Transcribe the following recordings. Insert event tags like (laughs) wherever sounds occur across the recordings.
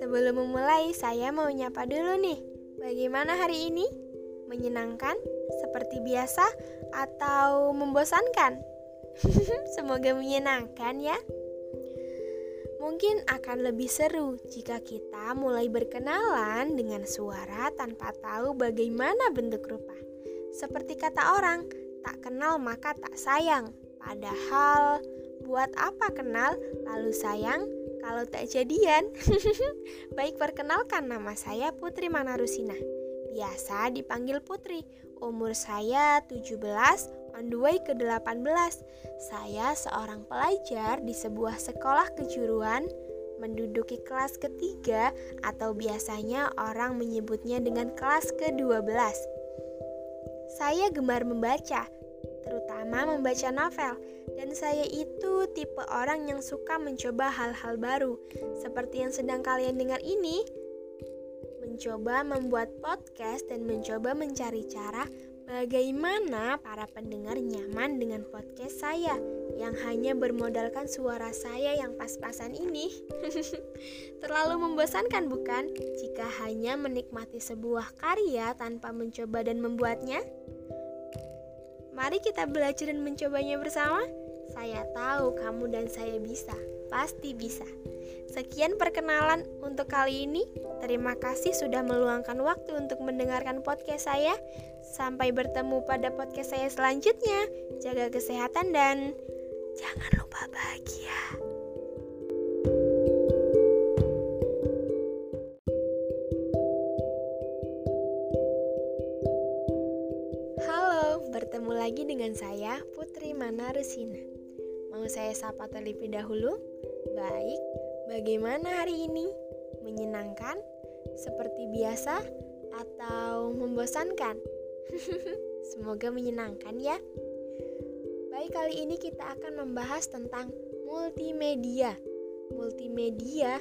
Sebelum memulai, saya mau nyapa dulu nih. Bagaimana hari ini? Menyenangkan? Seperti biasa? Atau membosankan? (laughs) Semoga menyenangkan ya. Mungkin akan lebih seru jika kita mulai berkenalan dengan suara tanpa tahu bagaimana bentuk rupa. Seperti kata orang, tak kenal maka tak sayang. Padahal, buat apa kenal lalu sayang kalau tak jadian. (laughs) Baik perkenalkan nama saya Putri Manarusina. Biasa dipanggil Putri. Umur saya 17, on the way ke 18. Saya seorang pelajar di sebuah sekolah kejuruan menduduki kelas ketiga atau biasanya orang menyebutnya dengan kelas ke-12. Saya gemar membaca, terutama membaca novel. Dan saya itu tipe orang yang suka mencoba hal-hal baru, seperti yang sedang kalian dengar ini. Mencoba membuat podcast dan mencoba mencari cara bagaimana para pendengar nyaman dengan podcast saya yang hanya bermodalkan suara saya yang pas-pasan ini. (laughs) Terlalu membosankan bukan jika hanya menikmati sebuah karya tanpa mencoba dan membuatnya? Mari kita belajar dan mencobanya bersama. Saya tahu kamu dan saya bisa, pasti bisa. Sekian perkenalan untuk kali ini. Terima kasih sudah meluangkan waktu untuk mendengarkan podcast saya. Sampai bertemu pada podcast saya selanjutnya. Jaga kesehatan dan jangan lupa bahagia. Bertemu lagi dengan saya Putri Mana Rusina. Mau saya sapa terlebih dahulu? Baik, bagaimana hari ini? Menyenangkan? Seperti biasa? Atau membosankan? (laughs) Semoga menyenangkan ya. Baik, kali ini kita akan membahas tentang multimedia. Multimedia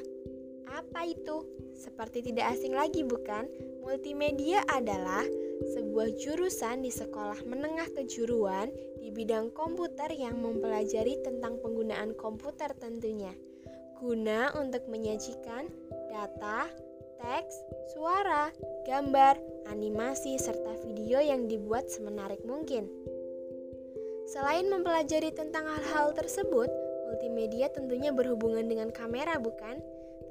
apa itu? Seperti tidak asing lagi bukan? Multimedia adalah sebuah jurusan di sekolah menengah kejuruan di bidang komputer yang mempelajari tentang penggunaan komputer tentunya, guna untuk menyajikan data, teks, suara, gambar, animasi, serta video yang dibuat semenarik mungkin. Selain mempelajari tentang hal-hal tersebut, multimedia tentunya berhubungan dengan kamera, bukan?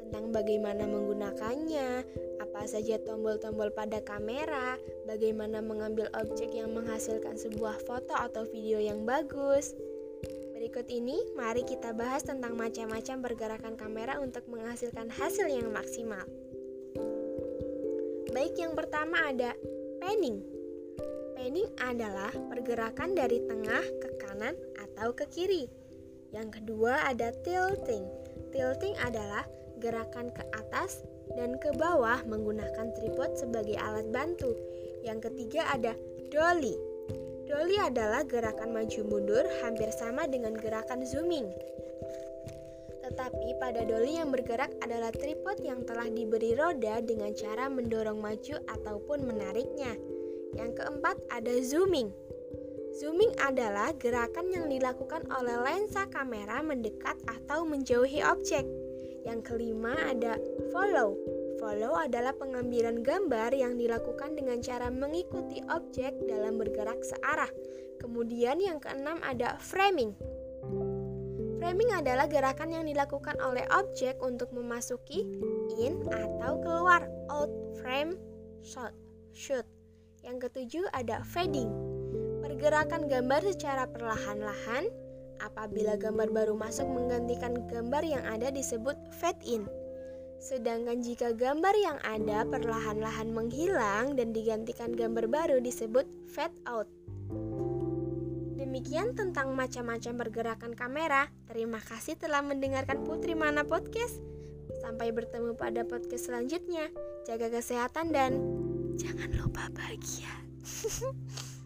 Tentang bagaimana menggunakannya, apa saja tombol-tombol pada kamera, bagaimana mengambil objek yang menghasilkan sebuah foto atau video yang bagus. Berikut ini, mari kita bahas tentang macam-macam pergerakan kamera untuk menghasilkan hasil yang maksimal. Baik, yang pertama ada panning. Panning adalah pergerakan dari tengah ke kanan atau ke kiri. Yang kedua ada tilting. Tilting adalah gerakan ke atas dan ke bawah menggunakan tripod sebagai alat bantu. Yang ketiga ada dolly. Dolly adalah gerakan maju mundur hampir sama dengan gerakan zooming. Tetapi pada dolly yang bergerak adalah tripod yang telah diberi roda dengan cara mendorong maju ataupun menariknya. Yang keempat ada zooming. Zooming adalah gerakan yang dilakukan oleh lensa kamera mendekat atau menjauhi objek. Yang kelima ada follow. Follow adalah pengambilan gambar yang dilakukan dengan cara mengikuti objek dalam bergerak searah. Kemudian yang keenam ada framing. Framing adalah gerakan yang dilakukan oleh objek untuk memasuki in atau keluar out frame shot shoot. Yang ketujuh ada fading. Pergerakan gambar secara perlahan-lahan Apabila gambar baru masuk menggantikan gambar yang ada disebut fade in. Sedangkan jika gambar yang ada perlahan-lahan menghilang dan digantikan gambar baru disebut fade out. Demikian tentang macam-macam pergerakan kamera. Terima kasih telah mendengarkan Putri Mana Podcast. Sampai bertemu pada podcast selanjutnya. Jaga kesehatan dan jangan lupa bahagia. (laughs)